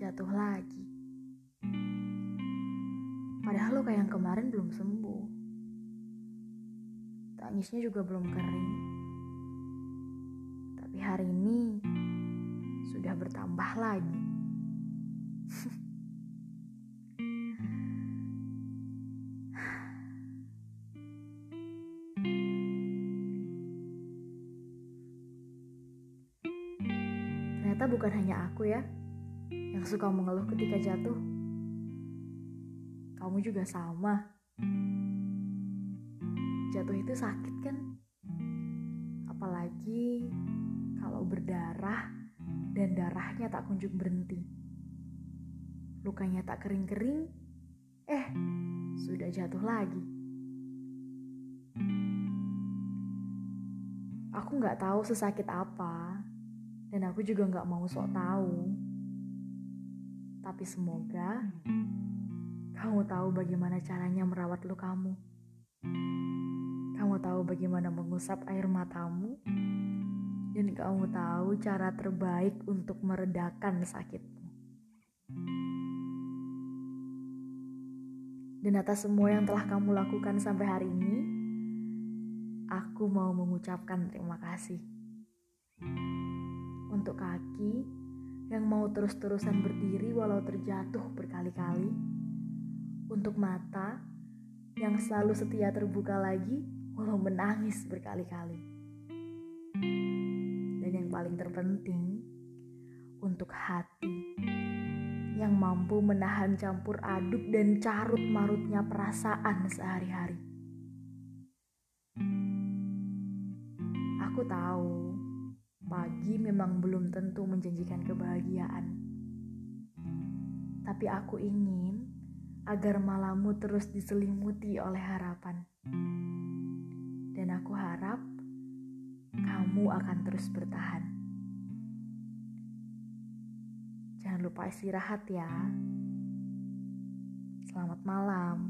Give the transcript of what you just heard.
jatuh lagi. Padahal luka yang kemarin belum sembuh. Tangisnya juga belum kering. Tapi hari ini sudah bertambah lagi. Ternyata bukan hanya aku ya yang suka mengeluh ketika jatuh. Kamu juga sama. Jatuh itu sakit kan? Apalagi kalau berdarah dan darahnya tak kunjung berhenti. Lukanya tak kering-kering, eh sudah jatuh lagi. Aku nggak tahu sesakit apa, dan aku juga nggak mau sok tahu. Tapi semoga kamu tahu bagaimana caranya merawat lukamu. Kamu tahu bagaimana mengusap air matamu. Dan kamu tahu cara terbaik untuk meredakan sakitmu. Dan atas semua yang telah kamu lakukan sampai hari ini, aku mau mengucapkan terima kasih. Untuk kaki yang mau terus-terusan berdiri walau terjatuh berkali-kali. Untuk mata yang selalu setia terbuka lagi walau menangis berkali-kali. Dan yang paling terpenting, untuk hati yang mampu menahan campur aduk dan carut marutnya perasaan sehari-hari. Aku tahu memang belum tentu menjanjikan kebahagiaan. Tapi aku ingin agar malammu terus diselimuti oleh harapan. Dan aku harap kamu akan terus bertahan. Jangan lupa istirahat ya. Selamat malam.